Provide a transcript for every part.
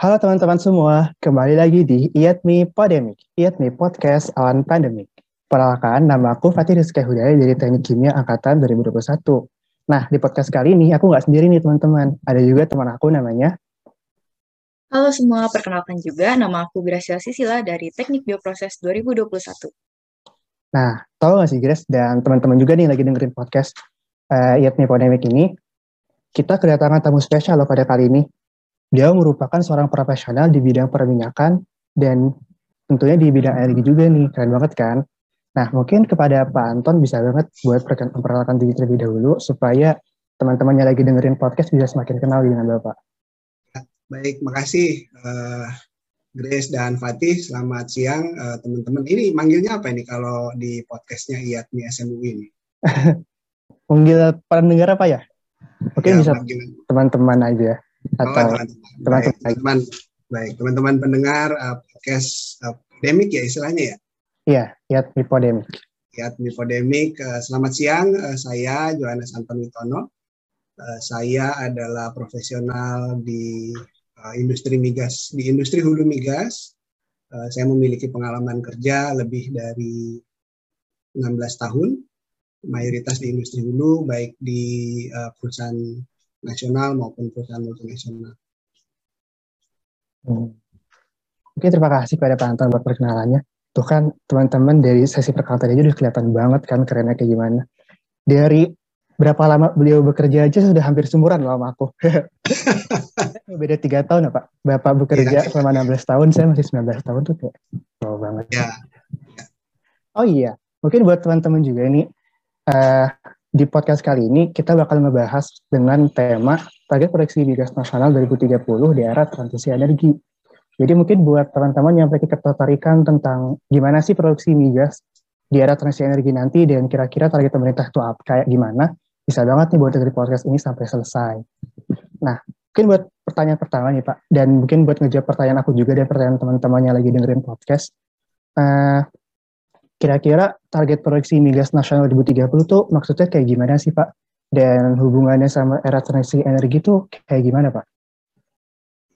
Halo teman-teman semua, kembali lagi di IATMI Podemic, IATMI Podcast on Pandemic. Perkenalkan, nama aku Fatih Rizky Hudaya dari Teknik Kimia Angkatan 2021. Nah, di podcast kali ini aku nggak sendiri nih teman-teman, ada juga teman aku namanya Halo semua, perkenalkan juga nama aku Gracia Sisila dari Teknik Bioproses 2021. Nah, tahu nggak sih Grace dan teman-teman juga nih lagi dengerin podcast uh, IATMI Podemic ini, kita kedatangan tamu spesial loh pada kali ini. Dia merupakan seorang profesional di bidang perminyakan dan tentunya di bidang energi juga nih, keren banget kan? Nah, mungkin kepada Pak Anton bisa banget buat memperkenalkan diri terlebih dahulu supaya teman-temannya lagi dengerin podcast bisa semakin kenal dengan Bapak. Baik, makasih uh, Grace dan Fatih. Selamat siang uh, teman-teman. Ini manggilnya apa ini kalau di podcastnya IATMI SMU ini? Manggil pendengar apa ya? Oke, ya, bisa teman-teman aja atau oh, teman-teman teman baik teman-teman. Pendengar uh, podcast uh, pandemik ya istilahnya ya? Iya ya Mipodemik ya Mipodemik uh, selamat siang uh, saya Johannes Anton Witono uh, saya adalah profesional di uh, industri migas di industri hulu migas. Uh, saya memiliki pengalaman kerja lebih dari 16 tahun mayoritas di industri hulu baik di uh, perusahaan nasional maupun perusahaan multinasional. Hmm. Oke, terima kasih pada Pak Anton buat perkenalannya. Tuh kan teman-teman dari sesi perkenalan tadi udah kelihatan banget kan kerennya kayak gimana. Dari berapa lama beliau bekerja aja sudah hampir sumuran loh sama aku. Beda tiga tahun ya Pak. Bapak bekerja ya. selama 16 tahun, saya masih 19 tahun tuh kayak wow banget. Ya. Oh iya, mungkin buat teman-teman juga ini uh, di podcast kali ini kita bakal ngebahas dengan tema target proyeksi migas nasional 2030 di era transisi energi. Jadi mungkin buat teman-teman yang memiliki ketertarikan tentang gimana sih produksi migas di era transisi energi nanti dan kira-kira target pemerintah itu apa, kayak gimana, bisa banget nih buat dari podcast ini sampai selesai. Nah, mungkin buat pertanyaan pertama nih Pak, dan mungkin buat ngejawab pertanyaan aku juga dan pertanyaan teman-teman yang lagi dengerin podcast, uh, Kira-kira target proyeksi migas nasional 2030 tuh maksudnya kayak gimana sih Pak? Dan hubungannya sama era transisi energi tuh kayak gimana Pak?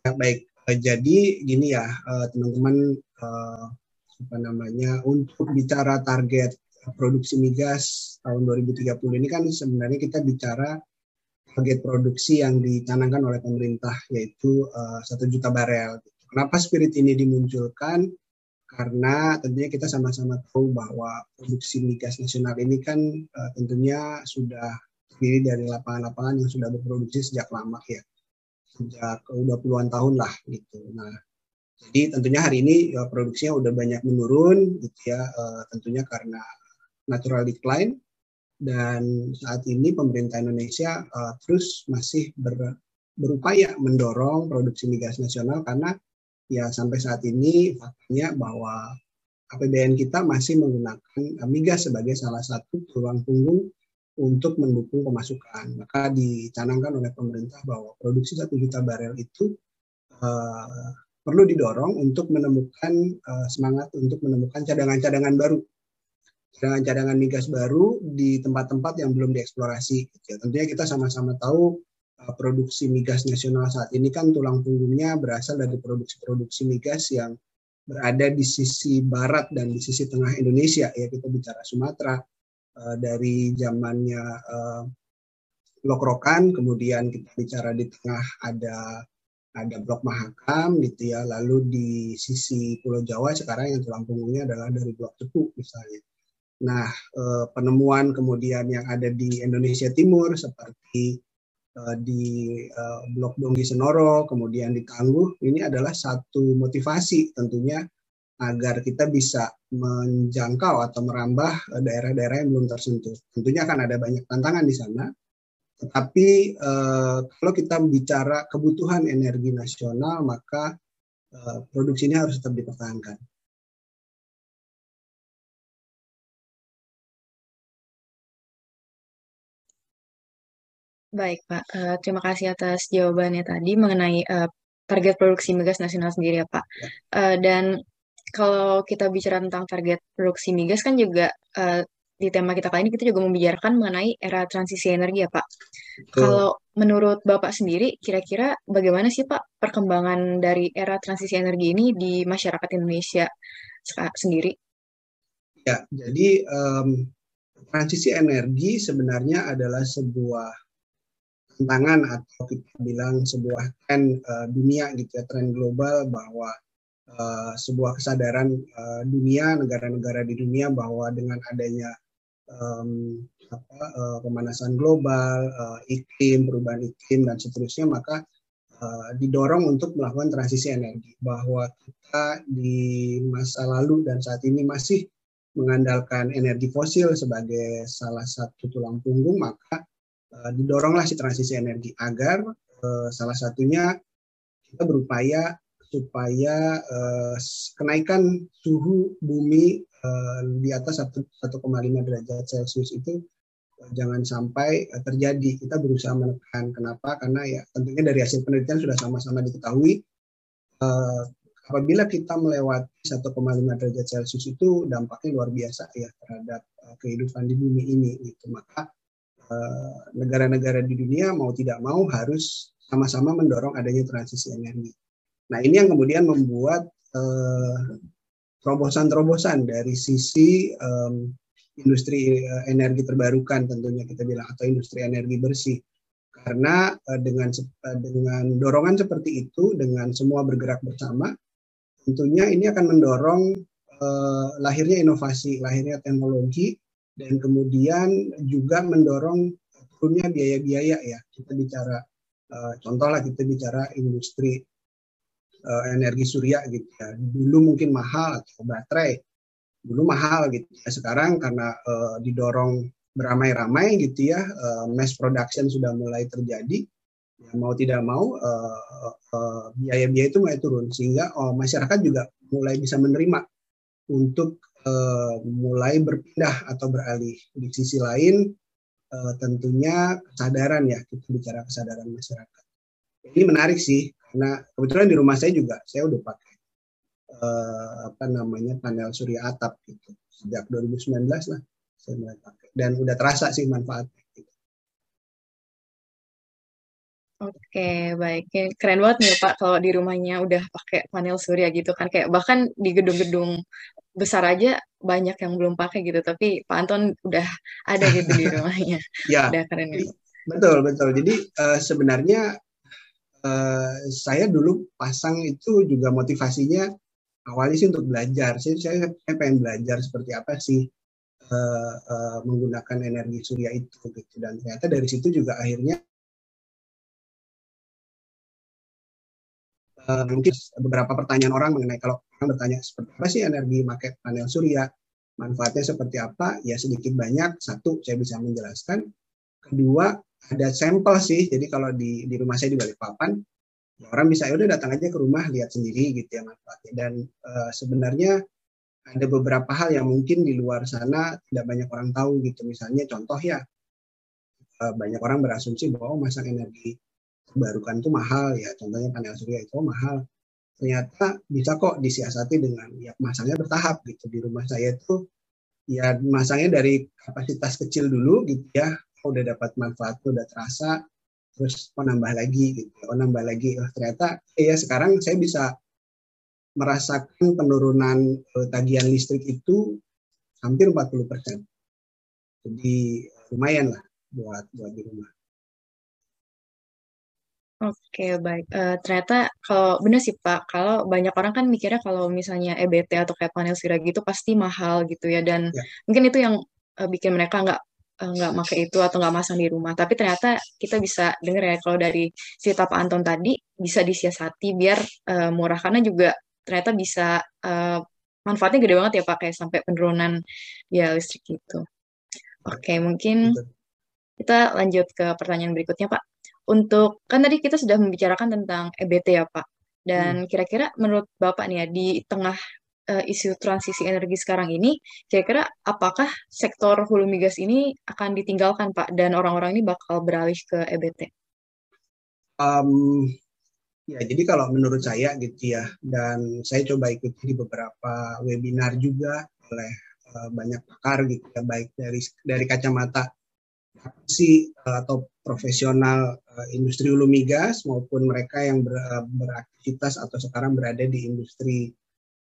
Ya, baik, eh, jadi gini ya eh, teman-teman eh, apa namanya untuk bicara target produksi migas tahun 2030 ini kan sebenarnya kita bicara target produksi yang dicanangkan oleh pemerintah yaitu satu juta barel. Kenapa spirit ini dimunculkan? Karena tentunya kita sama-sama tahu bahwa produksi migas nasional ini kan uh, tentunya sudah terdiri dari lapangan-lapangan yang sudah berproduksi sejak lama ya sejak udah puluhan tahun lah gitu. Nah jadi tentunya hari ini ya, produksinya udah banyak menurun gitu ya uh, tentunya karena natural decline dan saat ini pemerintah Indonesia uh, terus masih ber, berupaya mendorong produksi migas nasional karena ya sampai saat ini faktanya bahwa APBN kita masih menggunakan migas sebagai salah satu tulang punggung untuk mendukung pemasukan. Maka dicanangkan oleh pemerintah bahwa produksi satu juta barel itu uh, perlu didorong untuk menemukan uh, semangat untuk menemukan cadangan-cadangan baru, cadangan-cadangan migas baru di tempat-tempat yang belum dieksplorasi. Ya, tentunya kita sama-sama tahu Eh, produksi migas nasional saat ini kan tulang punggungnya berasal dari produksi-produksi migas yang berada di sisi barat dan di sisi tengah Indonesia ya kita bicara Sumatera. Uh, dari zamannya uh, Lokrokan kemudian kita bicara di tengah ada ada Blok Mahakam gitu ya. Lalu di sisi Pulau Jawa sekarang yang tulang punggungnya adalah dari Blok Cepu misalnya. Nah penemuan kemudian yang ada di Indonesia Timur seperti Eh, di uh, Blok Donggi Senoro, kemudian di Tangguh, ini adalah satu motivasi tentunya agar kita bisa menjangkau atau merambah eh, daerah-daerah yang belum tersentuh. Tentunya akan ada banyak tantangan di sana, tetapi kalau kita bicara kebutuhan energi nasional, maka produksi ini harus tetap dipertahankan. Baik, Pak. Uh, terima kasih atas jawabannya tadi mengenai uh, target produksi migas nasional sendiri ya, Pak. Uh, dan kalau kita bicara tentang target produksi migas kan juga uh, di tema kita kali ini kita juga membicarakan mengenai era transisi energi ya Pak. Kalau menurut Bapak sendiri, kira-kira bagaimana sih Pak perkembangan dari era transisi energi ini di masyarakat Indonesia sendiri? Ya, jadi um, transisi energi sebenarnya adalah sebuah tantangan atau kita bilang sebuah tren uh, dunia gitu ya, tren global bahwa uh, sebuah kesadaran uh, dunia, negara-negara di dunia bahwa dengan adanya um, apa, uh, pemanasan global, uh, iklim, perubahan iklim dan seterusnya, maka uh, didorong untuk melakukan transisi energi. Bahwa kita di masa lalu dan saat ini masih mengandalkan energi fosil sebagai salah satu tulang punggung, maka didoronglah si transisi energi agar uh, salah satunya kita berupaya supaya uh, kenaikan suhu bumi di atas 1,5 derajat Celcius itu jangan sampai terjadi. Kita berusaha menekan. Kenapa? Karena ya tentunya dari hasil penelitian sudah sama-sama diketahui apabila kita melewati 1,5 derajat Celcius itu dampaknya luar biasa ya terhadap kehidupan di bumi ini. Gitu. Maka negara-negara uh, di dunia mau tidak mau harus sama-sama mendorong adanya transisi energi. Nah ini yang kemudian membuat eh, terobosan-terobosan dari sisi um, industri uh, energi terbarukan tentunya kita bilang atau industri energi bersih karena uh, dengan uh, dengan dorongan seperti itu dengan semua bergerak bersama tentunya ini akan mendorong uh, lahirnya inovasi lahirnya teknologi dan kemudian juga mendorong turunnya biaya-biaya ya kita bicara uh, contoh lah kita bicara industri uh, energi surya gitu ya. Dulu mungkin mahal atau baterai, dulu mahal gitu ya. Sekarang karena uh, didorong beramai-ramai gitu ya, mass production sudah mulai terjadi. Ya, mau tidak mau biaya-biaya itu mulai turun sehingga uh, masyarakat juga mulai bisa menerima untuk uh, mulai berpindah atau beralih. Di sisi lain uh, tentunya kesadaran ya kita bicara kesadaran masyarakat. Ini menarik sih karena kebetulan di rumah saya juga saya udah pakai uh, apa namanya panel surya atap gitu sejak 2019 lah saya mulai pakai dan udah terasa sih manfaatnya. Gitu. Oke, baik. Keren banget nih Pak kalau di rumahnya udah pakai panel surya gitu kan. Kayak bahkan di gedung-gedung besar aja banyak yang belum pakai gitu. Tapi Pak Anton udah ada gitu di rumahnya. ya, udah keren gitu. Betul, betul. Jadi uh, sebenarnya uh, saya dulu pasang itu juga motivasinya awalnya sih untuk belajar. Saya, saya, saya pengen belajar seperti apa sih uh, uh, menggunakan energi surya itu gitu. Dan ternyata dari situ juga akhirnya uh, mungkin beberapa pertanyaan orang mengenai kalau orang bertanya seperti apa sih energi pakai panel surya, manfaatnya seperti apa? Ya sedikit banyak. Satu saya bisa menjelaskan. Kedua ada sampel sih. Jadi kalau di di rumah saya di Balikpapan, ya orang bisa ya udah datang aja ke rumah lihat sendiri gitu ya manfaatnya. Dan uh, sebenarnya ada beberapa hal yang mungkin di luar sana tidak banyak orang tahu gitu. Misalnya contoh ya uh, banyak orang berasumsi bahwa masang energi terbarukan itu mahal ya. Contohnya panel surya itu oh, mahal. Ternyata bisa kok disiasati dengan ya masangnya bertahap gitu. Di rumah saya itu ya masangnya dari kapasitas kecil dulu gitu ya oh, udah dapat manfaat udah terasa terus oh nambah lagi gitu oh nambah lagi oh ternyata eh, ya sekarang saya bisa merasakan penurunan uh, tagihan listrik itu hampir 40 persen jadi lumayan lah buat buat di rumah Oke, baik. Uh, ternyata kalau benar sih Pak, kalau banyak orang kan mikirnya kalau misalnya EBT atau kayak panel surya gitu pasti mahal gitu ya, dan ya. mungkin itu yang uh, bikin mereka nggak Eh, nggak uh, pakai itu atau nggak masang di rumah. Tapi ternyata kita bisa dengar ya kalau dari cerita Pak Anton tadi bisa disiasati biar uh, murah karena juga ternyata bisa uh, manfaatnya gede banget ya Pak kayak sampai penurunan ya listrik itu. Oke, mungkin kita lanjut ke pertanyaan berikutnya Pak. Untuk kan tadi kita sudah membicarakan tentang EBT ya Pak. Dan hmm. kira-kira hmm. menurut Bapak nih ya di tengah uh, isu transisi energi sekarang ini, kira-kira apakah sektor hulu migas ini akan ditinggalkan, Pak, dan orang-orang ini bakal beralih ke EBT? Um, ya, jadi kalau menurut saya gitu ya, dan saya coba ikuti di beberapa webinar juga oleh uh, banyak pakar gitu ya baik dari dari kacamata praktisi uh, atau profesional uh, industri hulu migas maupun mereka yang ber, uh, beraktivitas atau sekarang berada di industri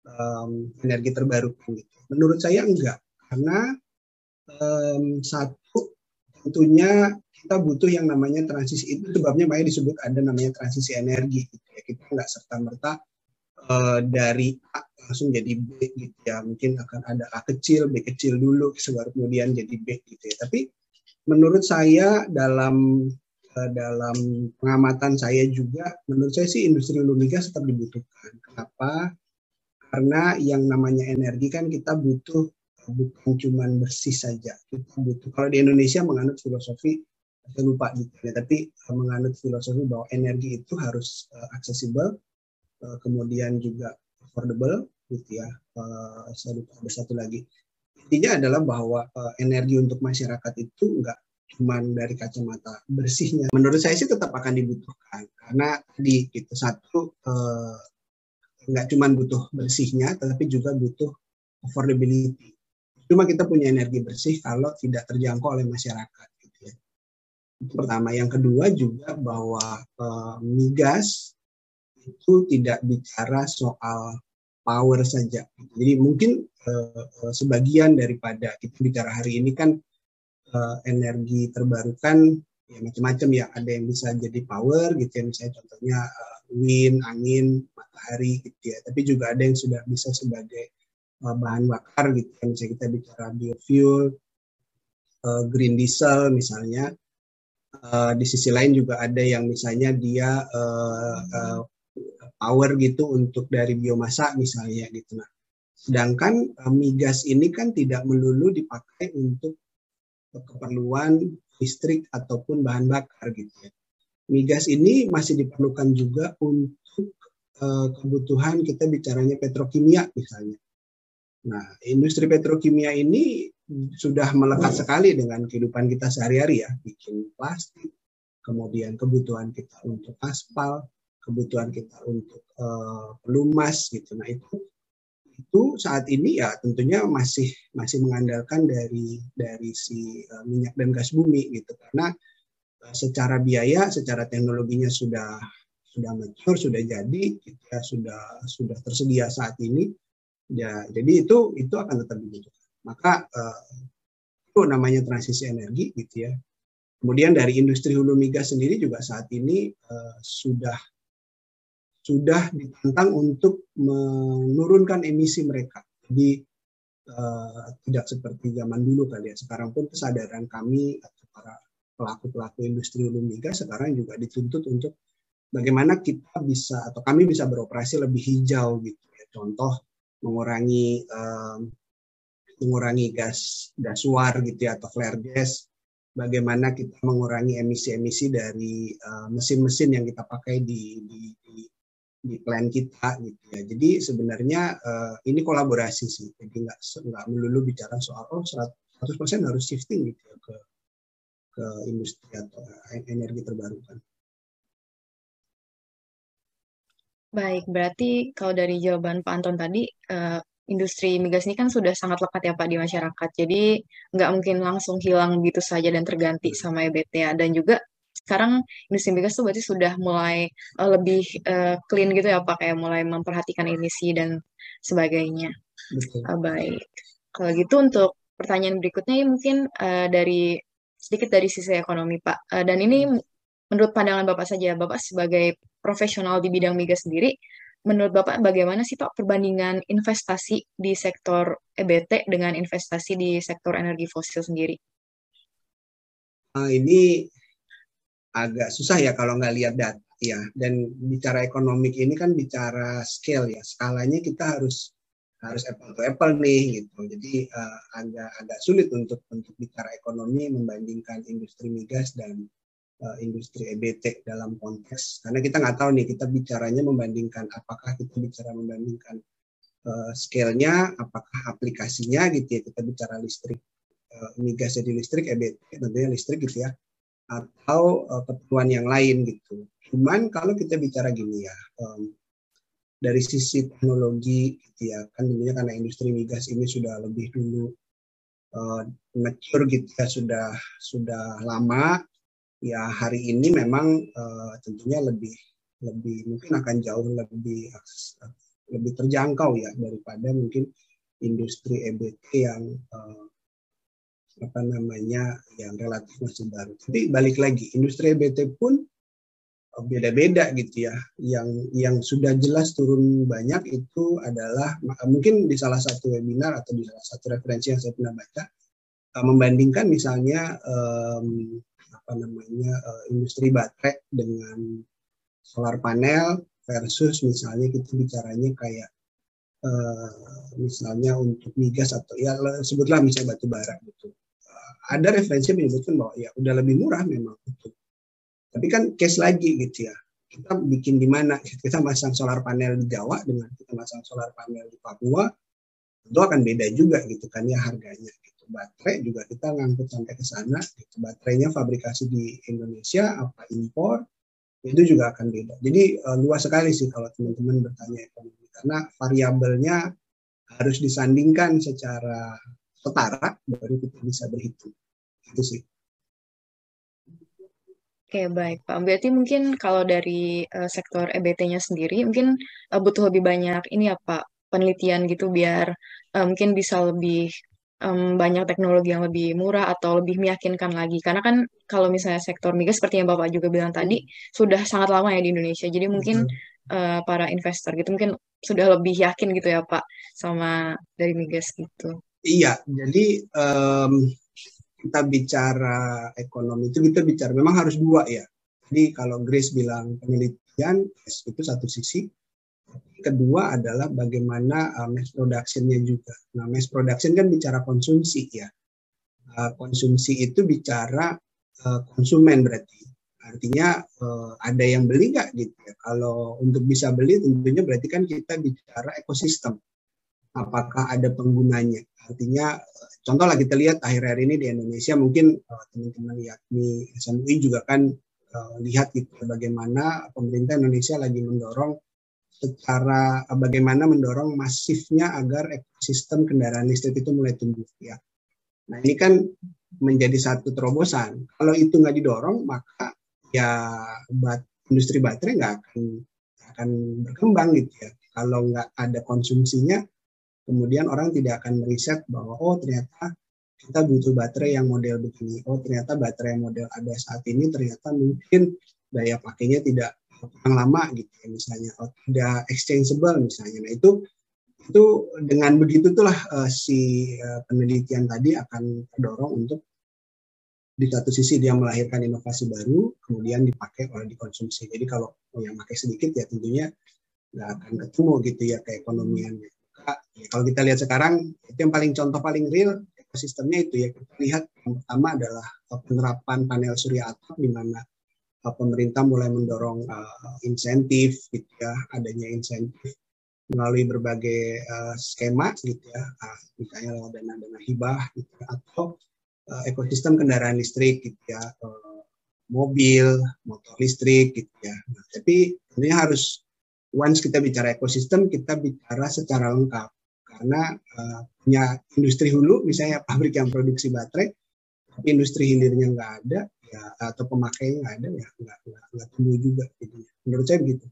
um, energi terbarukan gitu. Menurut saya enggak karena um, satu tentunya kita butuh yang namanya transisi itu sebabnya makanya disebut ada namanya transisi energi gitu ya. Kita enggak serta merta uh, dari A langsung jadi B gitu ya. Mungkin akan ada A kecil, B kecil dulu, baru kemudian jadi B gitu ya. Tapi menurut saya dalam uh, dalam pengamatan saya juga, menurut saya sih industri hulu migas tetap dibutuhkan. Kenapa? Karena yang namanya energi kan kita butuh bukan cuma bersih saja. Kita butuh kalau di Indonesia menganut filosofi saya lupa gitu ya, tapi menganut filosofi bahwa energi itu harus uh, aksesibel, uh, kemudian juga affordable, gitu ya. Uh, saya lupa ada satu lagi. Intinya adalah bahwa uh, energi untuk masyarakat itu enggak cuma dari kacamata bersihnya. Menurut saya sih tetap akan dibutuhkan karena di itu satu uh, nggak cuma butuh bersihnya, tetapi juga butuh affordability. Cuma kita punya energi bersih kalau tidak terjangkau oleh masyarakat. Gitu ya. Itu pertama. Yang kedua juga bahwa uh, migas itu tidak bicara soal power saja. Jadi mungkin uh, sebagian daripada kita bicara hari ini kan uh, energi terbarukan ya macam-macam ya. Ada yang bisa jadi power gitu ya, misalnya contohnya uh, wind, angin, matahari gitu ya. Tapi juga ada yang sudah bisa sebagai bahan bakar gitu ya. Misalnya kita bicara biofuel, green diesel misalnya. Di sisi lain juga ada yang misalnya dia power gitu untuk dari biomasa misalnya gitu. Nah, sedangkan uh, migas ini kan tidak melulu dipakai untuk keperluan listrik ataupun bahan bakar gitu ya. Migas ini masih diperlukan juga untuk uh, kebutuhan kita bicaranya petrokimia misalnya. Nah, industri petrokimia ini sudah melekat sekali dengan kehidupan kita sehari-hari ya, bikin plastik, kemudian kebutuhan kita untuk aspal, kebutuhan kita untuk uh, pelumas gitu. Nah itu itu saat ini ya tentunya masih masih mengandalkan dari dari si uh, minyak dan gas bumi gitu karena uh, secara biaya, secara teknologinya sudah sudah mature, sudah jadi, kita sudah sudah tersedia saat ini. Ya, jadi itu itu akan tetap dibutuhkan. Maka uh, itu namanya transisi energi gitu ya. Kemudian dari industri hulu migas sendiri juga saat ini uh, sudah sudah ditantang untuk menurunkan emisi mereka. Jadi uh, tidak seperti zaman dulu kali ya. Sekarang pun kesadaran kami atau para pelaku-pelaku industri hulu migas sekarang juga dituntut untuk bagaimana kita bisa atau kami bisa beroperasi lebih hijau gitu ya. Contoh mengurangi um, mengurangi gas gas suar gitu ya atau flare gas bagaimana kita mengurangi emisi-emisi dari mesin-mesin uh, yang kita pakai di, di, di di plan kita gitu ya. Jadi sebenarnya uh, ini kolaborasi sih. Jadi nggak nggak melulu bicara soal oh 100% harus shifting gitu ya ke ke industri atau energi terbarukan. Baik, berarti kalau dari jawaban Pak Anton tadi, uh, industri migas ini kan sudah sangat lekat ya Pak di masyarakat. Jadi nggak mungkin langsung hilang gitu saja dan terganti sama EBT ya. Dan juga sekarang industri migas tuh berarti sudah mulai uh, lebih uh, clean gitu ya Pak, kayak mulai memperhatikan emisi dan sebagainya. Uh, baik. Kalau gitu untuk pertanyaan berikutnya ya mungkin uh, dari sedikit dari sisi ekonomi Pak. Uh, dan ini menurut pandangan Bapak saja, Bapak sebagai profesional di bidang migas sendiri, menurut Bapak bagaimana sih Pak perbandingan investasi di sektor EBT dengan investasi di sektor energi fosil sendiri? Uh, ini agak susah ya kalau nggak lihat data ya. Dan bicara ekonomik ini kan bicara scale ya, skalanya kita harus harus apple to apple nih gitu. Jadi uh, agak agak sulit untuk untuk bicara ekonomi membandingkan industri migas dan uh, industri EBT dalam konteks karena kita nggak tahu nih kita bicaranya membandingkan apakah kita bicara membandingkan uh, scale-nya, apakah aplikasinya gitu ya kita bicara listrik uh, migas jadi listrik EBT tentunya listrik gitu ya atau uh, keperluan yang lain gitu. Cuman kalau kita bicara gini ya, um, dari sisi teknologi gitu ya, kan tentunya karena industri migas ini sudah lebih dulu uh, mature gitu ya sudah sudah lama ya hari ini memang uh, tentunya lebih lebih mungkin akan jauh lebih lebih terjangkau ya daripada mungkin industri EBT yang uh, apa namanya yang relatif masih baru. Tapi balik lagi industri EBT pun beda-beda gitu ya. Yang yang sudah jelas turun banyak itu adalah mungkin di salah satu webinar atau di salah satu referensi yang saya pernah baca uh, membandingkan misalnya um, apa namanya uh, industri baterai dengan solar panel versus misalnya kita bicaranya kayak uh, misalnya untuk migas atau ya sebutlah misalnya batu bara gitu. Ada referensi menyebutkan bahwa ya udah lebih murah memang untuk tapi kan case lagi gitu ya. Kita bikin di mana? Kita masang solar panel di Jawa dengan kita masang solar panel di Papua, itu akan beda juga gitu kan ya harganya. Gitu. Baterai juga kita ngangkut sampai ke sana. Gitu. Baterainya fabrikasi di Indonesia apa impor itu juga akan beda. Jadi uh, luas sekali sih kalau teman-teman bertanya ekonomi karena variabelnya harus disandingkan secara setara baru kita bisa berhitung. Itu sih. Oke, baik Pak. Berarti mungkin kalau dari uh, sektor EBT-nya sendiri, mungkin uh, butuh lebih banyak ini ya Pak, penelitian gitu biar uh, mungkin bisa lebih um, banyak teknologi yang lebih murah atau lebih meyakinkan lagi. Karena kan kalau misalnya sektor migas seperti yang Bapak juga bilang tadi, sudah sangat lama ya di Indonesia. Jadi mungkin uh, para investor gitu mungkin sudah lebih yakin gitu ya Pak sama dari migas gitu. Iya, jadi um, kita bicara ekonomi itu kita bicara memang harus dua ya. Jadi kalau Grace bilang penelitian itu satu sisi, kedua adalah bagaimana uh, mass productionnya juga. Nah, mass production kan bicara konsumsi ya. Uh, konsumsi itu bicara uh, konsumen berarti. Artinya uh, ada yang beli nggak gitu ya. Kalau untuk bisa beli tentunya berarti kan kita bicara ekosistem. Apakah ada penggunanya? Artinya contoh lah kita lihat akhir-akhir ini di Indonesia mungkin uh, teman-teman yakni SMUI juga kan uh, lihat gitu bagaimana pemerintah Indonesia lagi mendorong secara uh, bagaimana mendorong masifnya agar ekosistem kendaraan listrik itu mulai tumbuh ya. Nah ini kan menjadi satu terobosan. Kalau itu nggak didorong maka ya bat, industri baterai nggak akan akan berkembang gitu ya. Kalau nggak ada konsumsinya kemudian orang tidak akan meriset bahwa oh ternyata kita butuh baterai yang model begini. Oh ternyata baterai yang model ada saat ini ternyata mungkin daya pakainya tidak kurang lama gitu ya misalnya. Oh tidak exchangeable misalnya. Nah itu itu dengan begitu itulah uh, si uh, penelitian tadi akan terdorong untuk di satu sisi dia melahirkan inovasi baru, kemudian dipakai oleh dikonsumsi. Jadi kalau yang pakai sedikit ya tentunya nggak akan ketemu gitu ya keekonomiannya kalau kita lihat sekarang itu yang paling contoh paling real ekosistemnya itu ya. Kita lihat yang pertama adalah penerapan panel surya atap di mana uh, pemerintah mulai mendorong uh, insentif gitu ya adanya insentif melalui berbagai uh, skema gitu ya uh, misalnya lewat dana-dana hibah gitu ya, atau uh, ekosistem kendaraan listrik gitu ya uh, mobil motor listrik gitu ya. Nah, tapi ini harus once kita bicara ekosistem kita bicara secara lengkap karena uh, punya industri hulu misalnya pabrik yang produksi baterai industri hilirnya nggak ada ya atau pemakainya nggak ada ya nggak nggak, nggak tumbuh juga gitu menurut saya begitu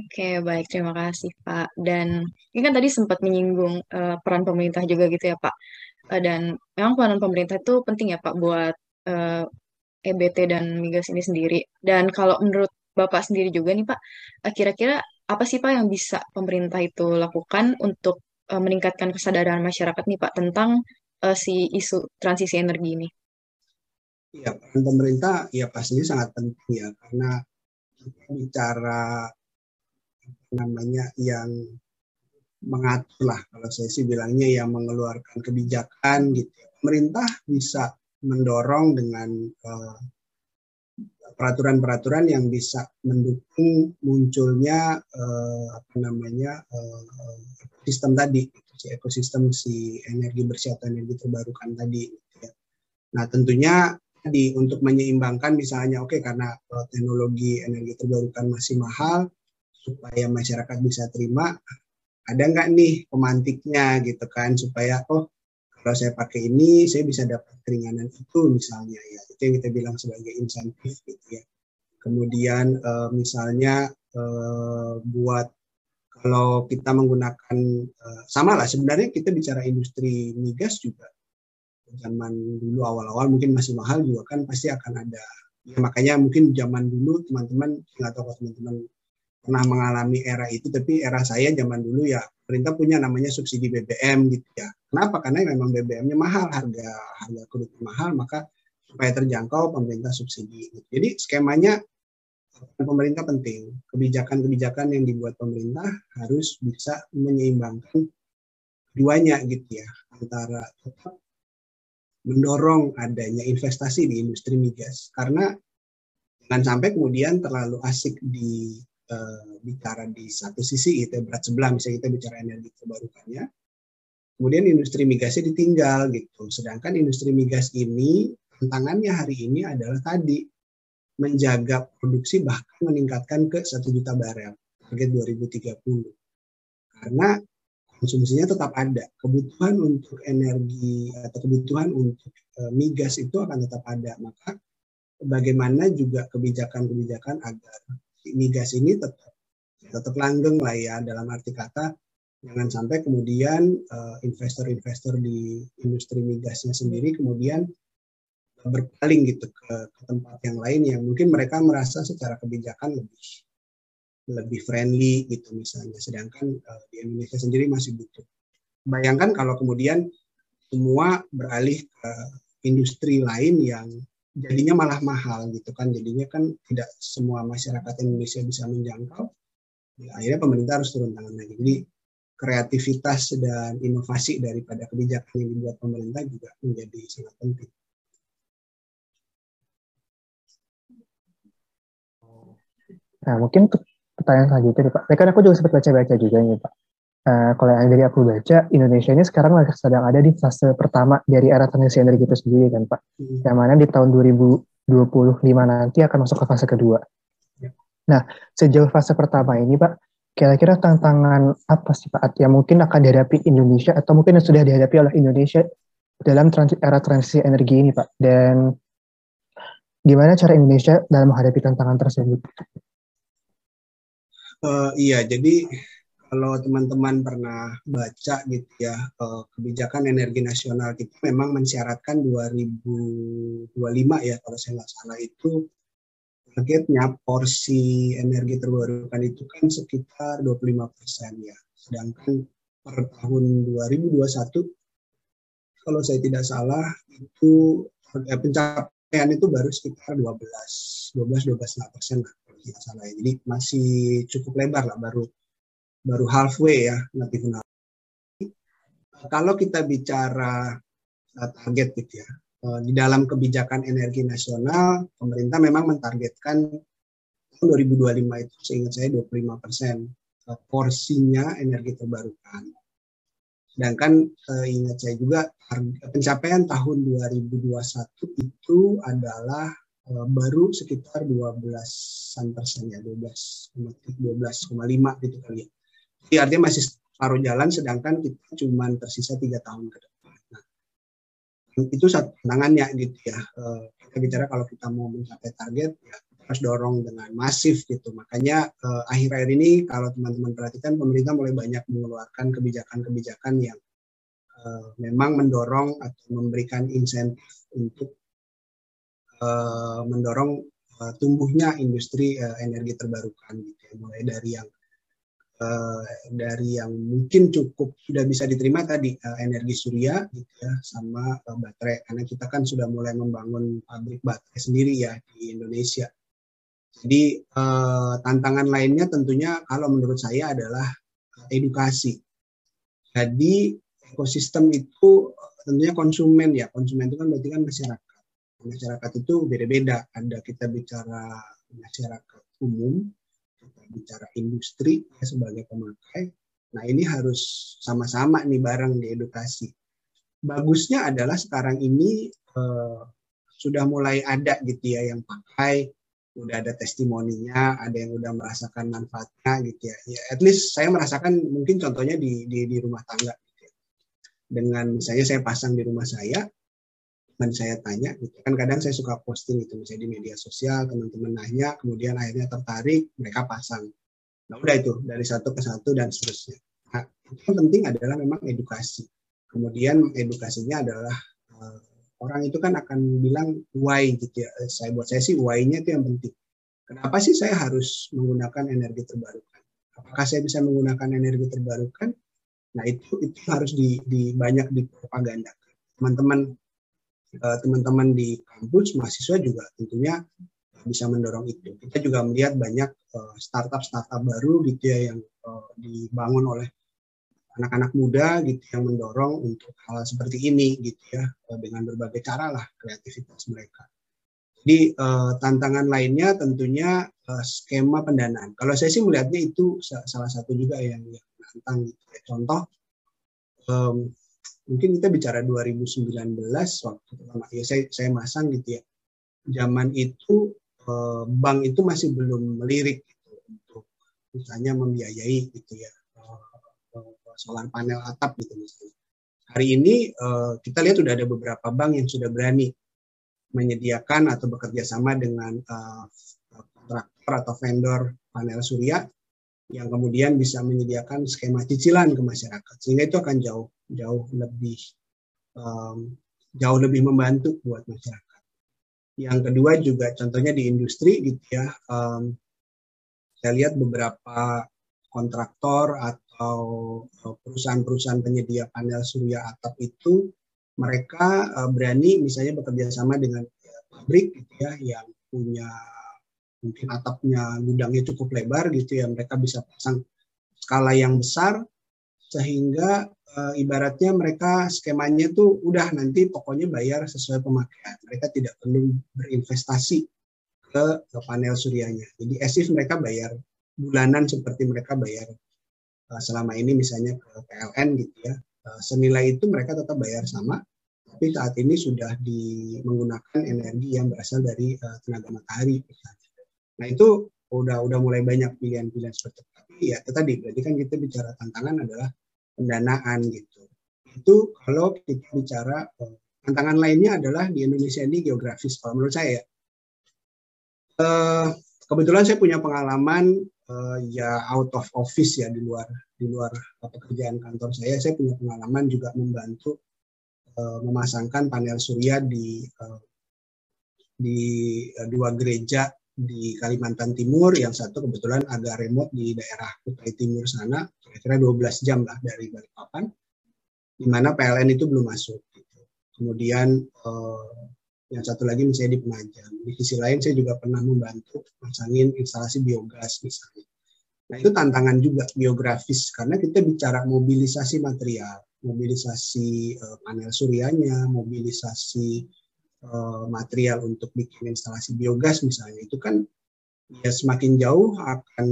Oke, baik. Terima kasih, Pak. Dan ini kan tadi sempat menyinggung uh, peran pemerintah juga gitu ya, Pak. Uh, dan memang peran pemerintah itu penting ya, Pak, buat uh, EBT dan migas ini sendiri. Dan kalau menurut Bapak sendiri juga nih, Pak, kira-kira apa sih Pak yang bisa pemerintah itu lakukan untuk uh, meningkatkan kesadaran masyarakat nih Pak tentang uh, si isu transisi energi ini? Ya, peran pemerintah ya pastinya sangat penting ya karena kita bicara namanya yang mengatur lah kalau saya sih bilangnya yang mengeluarkan kebijakan gitu. Ya. Pemerintah bisa mendorong dengan uh, peraturan-peraturan yang bisa mendukung munculnya uh, apa namanya uh, sistem tadi si ekosistem si energi bersih atau energi terbarukan tadi gitu ya. Nah tentunya tadi untuk menyeimbangkan misalnya oke okay, karena uh, teknologi energi terbarukan masih mahal supaya masyarakat bisa terima ada nggak nih pemantiknya gitu kan supaya oh kalau saya pakai ini saya bisa dapat keringanan itu misalnya ya. Itu yang kita bilang sebagai insentif gitu ya. Kemudian uh, misalnya uh, buat kalau kita menggunakan uh, sama lah sebenarnya kita bicara industri migas juga. Zaman dulu awal-awal mungkin masih mahal juga kan pasti akan ada. Ya makanya mungkin zaman dulu teman-teman nggak tahu teman-teman pernah mengalami era itu tapi era saya zaman dulu ya pemerintah punya namanya subsidi BBM gitu ya. Kenapa? Karena memang BBM-nya mahal harga harga kredit mahal maka supaya terjangkau pemerintah subsidi gitu. jadi skemanya pemerintah penting. Kebijakan-kebijakan yang dibuat pemerintah harus bisa menyeimbangkan keduanya gitu ya antara tetap mendorong adanya investasi di industri migas. Karena jangan sampai kemudian terlalu asik di bicara di satu sisi itu berat sebelah misalnya kita bicara energi terbarukannya kemudian industri migasnya ditinggal gitu. Sedangkan industri migas ini tantangannya hari ini adalah tadi menjaga produksi bahkan meningkatkan ke satu juta barel target 2030 karena konsumsinya tetap ada kebutuhan untuk energi atau kebutuhan untuk uh, migas itu akan tetap ada. Maka bagaimana juga kebijakan-kebijakan agar migas ini tetap tetap langgeng lah ya dalam arti kata jangan sampai kemudian eh, investor-investor uh, di industri migasnya sendiri kemudian berpaling gitu ke, ke tempat yang lain yang mungkin mereka merasa secara kebijakan lebih lebih friendly gitu misalnya. Sedangkan uh, di Indonesia sendiri masih butuh. Bayangkan kalau kemudian semua beralih ke industri lain yang jadinya malah mahal gitu kan jadinya kan tidak semua masyarakat Indonesia bisa menjangkau ya, akhirnya pemerintah harus turun tangan lagi jadi kreativitas dan inovasi daripada kebijakan yang dibuat pemerintah juga menjadi sangat penting. Nah, mungkin pertanyaan selanjutnya Pak. Ya, kan aku juga sempat baca-baca juga nih Pak. Uh, kalau yang dari aku baca, Indonesia ini sekarang lagi sedang ada di fase pertama dari era transisi energi itu sendiri kan Pak. Hmm. Yang mana di tahun 2025 nanti akan masuk ke fase kedua. Ya. Nah, sejauh fase pertama ini Pak, kira-kira tantangan apa sih Pak yang mungkin akan dihadapi Indonesia atau mungkin yang sudah dihadapi oleh Indonesia dalam transi, era transisi energi ini Pak? Dan gimana cara Indonesia dalam menghadapi tantangan tersebut? Uh, iya, jadi kalau teman-teman pernah baca gitu ya eh, kebijakan energi nasional kita memang mensyaratkan 2025 ya kalau saya nggak salah itu targetnya porsi energi terbarukan itu kan sekitar 25 persen ya sedangkan per tahun 2021 kalau saya tidak salah itu eh, pencapaian itu baru sekitar 12 12 12 persen lah kalau tidak salah ya. jadi masih cukup lebar lah baru baru halfway ya nanti final. Kalau kita bicara uh, target gitu ya, uh, di dalam kebijakan energi nasional, pemerintah memang mentargetkan tahun 2025 itu seingat saya 25 persen uh, porsinya energi terbarukan. Sedangkan ingat saya juga pencapaian tahun 2021 itu adalah baru sekitar 12 persen ya 12 12,5 gitu kali ya jadi artinya masih paruh jalan sedangkan kita cuma tersisa tiga tahun ke depan. Nah, itu satu tantangannya gitu ya. Eh, kita bicara kalau kita mau mencapai target ya kita harus dorong dengan masif gitu. Makanya eh, akhir-akhir ini kalau teman-teman perhatikan pemerintah mulai banyak mengeluarkan kebijakan-kebijakan yang eh, memang mendorong atau memberikan insentif untuk mendorong tumbuhnya industri energi terbarukan gitu ya. Mulai dari yang uh, dari yang mungkin cukup sudah bisa diterima tadi uh, energi surya gitu ya sama uh, baterai karena kita kan sudah mulai membangun pabrik baterai sendiri ya di Indonesia. Jadi uh, tantangan lainnya tentunya kalau menurut saya adalah edukasi. Jadi ekosistem itu tentunya konsumen ya konsumen itu kan berarti kan masyarakat. Masyarakat itu beda-beda. Ada kita bicara masyarakat umum, bicara industri sebagai pemakai. Nah ini harus sama-sama nih bareng diedukasi. Bagusnya adalah sekarang ini eh, sudah mulai ada gitu ya yang pakai, udah ada testimoninya, ada yang udah merasakan manfaatnya gitu ya. ya at least saya merasakan mungkin contohnya di di, di rumah tangga. Gitu ya. dengan misalnya saya pasang di rumah saya dan saya tanya gitu. Kan kadang saya suka posting itu misalnya di media sosial teman-teman nanya kemudian akhirnya tertarik mereka pasang. Nah udah itu dari satu ke satu dan seterusnya. Nah, yang penting adalah memang edukasi. Kemudian edukasinya adalah uh, orang itu kan akan bilang why gitu ya. Saya buat saya sih why-nya itu yang penting. Kenapa sih saya harus menggunakan energi terbarukan? Apakah saya bisa menggunakan energi terbarukan? Nah itu itu harus di, di banyak dipropagandakan. Teman-teman teman-teman di kampus mahasiswa juga tentunya bisa mendorong itu. Kita juga melihat banyak uh, startup-startup baru gitu ya yang uh, dibangun oleh anak-anak muda gitu yang mendorong untuk hal seperti ini gitu ya dengan berbagai cara lah kreativitas mereka. Jadi tantangan lainnya tentunya skema pendanaan. Kalau saya sih melihatnya itu salah satu juga yang, tentang gitu ya. Contoh mungkin kita bicara 2019 waktu pertama ya saya saya masang gitu ya. Zaman itu uh, bank itu masih belum melirik gitu untuk misalnya membiayai gitu ya uh, solar panel atap gitu misalnya. Hari ini uh, kita lihat sudah ada beberapa bank yang sudah berani menyediakan atau bekerja sama dengan kontraktor atau vendor panel surya yang kemudian bisa menyediakan skema cicilan ke masyarakat sehingga itu akan jauh jauh lebih um, jauh lebih membantu buat masyarakat. Yang kedua juga contohnya di industri gitu ya, um, saya lihat beberapa kontraktor atau perusahaan-perusahaan penyedia panel surya atap itu mereka uh, berani misalnya bekerja sama dengan pabrik gitu ya yang punya mungkin atapnya gudangnya cukup lebar gitu ya mereka bisa pasang skala yang besar sehingga e, ibaratnya mereka skemanya tuh udah nanti pokoknya bayar sesuai pemakaian. Mereka tidak perlu berinvestasi ke, ke panel suryanya. Jadi as mereka bayar bulanan seperti mereka bayar e, selama ini misalnya ke PLN gitu ya. E, senilai itu mereka tetap bayar sama tapi saat ini sudah di, menggunakan energi yang berasal dari uh, tenaga matahari. misalnya. Nah itu udah udah mulai banyak pilihan-pilihan seperti itu. Tapi ya itu tadi berarti kan kita bicara tantangan adalah pendanaan gitu. Itu kalau kita bicara eh, tantangan lainnya adalah di Indonesia ini geografis kalau menurut saya. Uh, kebetulan saya punya pengalaman uh, ya out of office ya di luar di luar pekerjaan kantor saya. Saya punya pengalaman juga membantu uh, memasangkan panel surya di uh, di dua gereja di Kalimantan Timur, yang satu kebetulan agak remote di daerah Kutai Timur sana, kira-kira 12 jam lah dari Balikpapan, di mana PLN itu belum masuk. Gitu. Kemudian eh, yang satu lagi misalnya di Penajam. Di sisi lain saya juga pernah membantu masangin instalasi biogas misalnya. Nah itu tantangan juga geografis karena kita bicara mobilisasi material, mobilisasi eh, panel suryanya, mobilisasi Eh, material untuk bikin instalasi biogas misalnya itu kan ya semakin jauh akan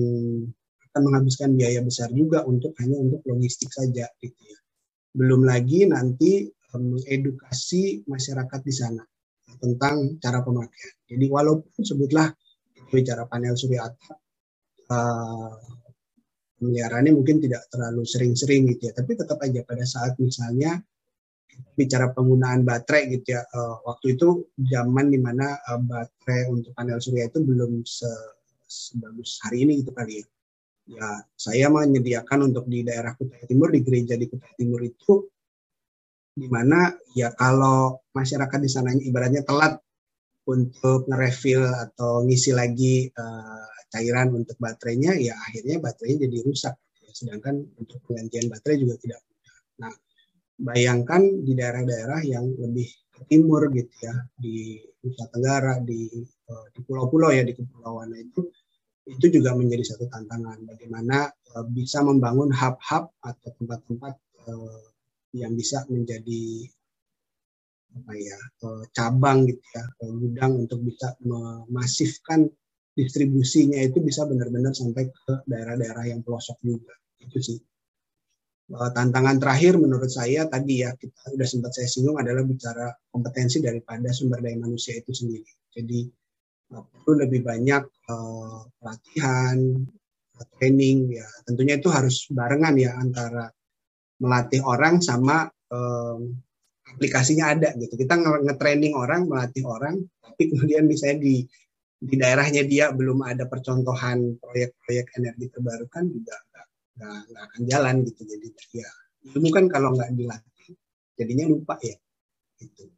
akan menghabiskan biaya besar juga untuk hanya untuk logistik saja gitu ya. Belum lagi nanti mengedukasi masyarakat di sana tentang cara pemakaian. Jadi walaupun sebutlah bicara panel surya atap uh, pemeliharaannya mungkin tidak terlalu sering-sering gitu ya, tapi tetap aja pada saat misalnya bicara penggunaan baterai gitu ya. Uh, waktu itu zaman di mana uh, baterai untuk panel surya itu belum se sebagus hari ini gitu kali ya. Ya saya menyediakan untuk di daerah Kutai Timur di gereja di Kutai Timur itu di mana ya kalau masyarakat di sana ibaratnya telat untuk nge-refill atau ngisi lagi uh, cairan untuk baterainya ya akhirnya baterainya jadi rusak. Sedangkan untuk penggantian baterai juga tidak mudah. Nah, bayangkan di daerah-daerah yang lebih ke timur gitu ya di Nusa Tenggara di uh, di pulau-pulau ya di kepulauan itu itu juga menjadi satu tantangan. Bagaimana uh, bisa membangun hub-hub atau tempat-tempat uh, yang bisa menjadi apa ya cabang gitu ya gudang untuk bisa memasifkan distribusinya itu bisa benar-benar sampai ke daerah-daerah yang pelosok juga. Itu sih. Eh, tantangan terakhir menurut saya tadi ya kita sudah sempat saya singgung adalah bicara kompetensi daripada sumber daya manusia itu sendiri. Jadi uh, perlu lebih banyak uh, pelatihan, training ya tentunya itu harus barengan ya antara melatih orang sama um, aplikasinya ada gitu. Kita nge-training orang, melatih orang, tapi kemudian misalnya di di daerahnya dia belum ada percontohan proyek-proyek energi terbarukan juga nggak akan jalan gitu. Jadi ya ilmu kan kalau nggak dilatih jadinya lupa ya. Gitu.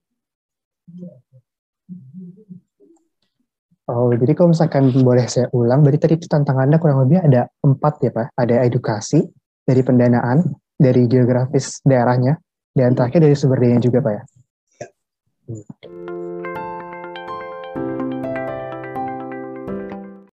Oh, jadi kalau misalkan boleh saya ulang, berarti tadi itu tantangannya kurang lebih ada empat ya Pak. Ada edukasi, dari pendanaan, dari geografis daerahnya, dan terakhir dari sumber daya juga Pak ya. ya. Hmm.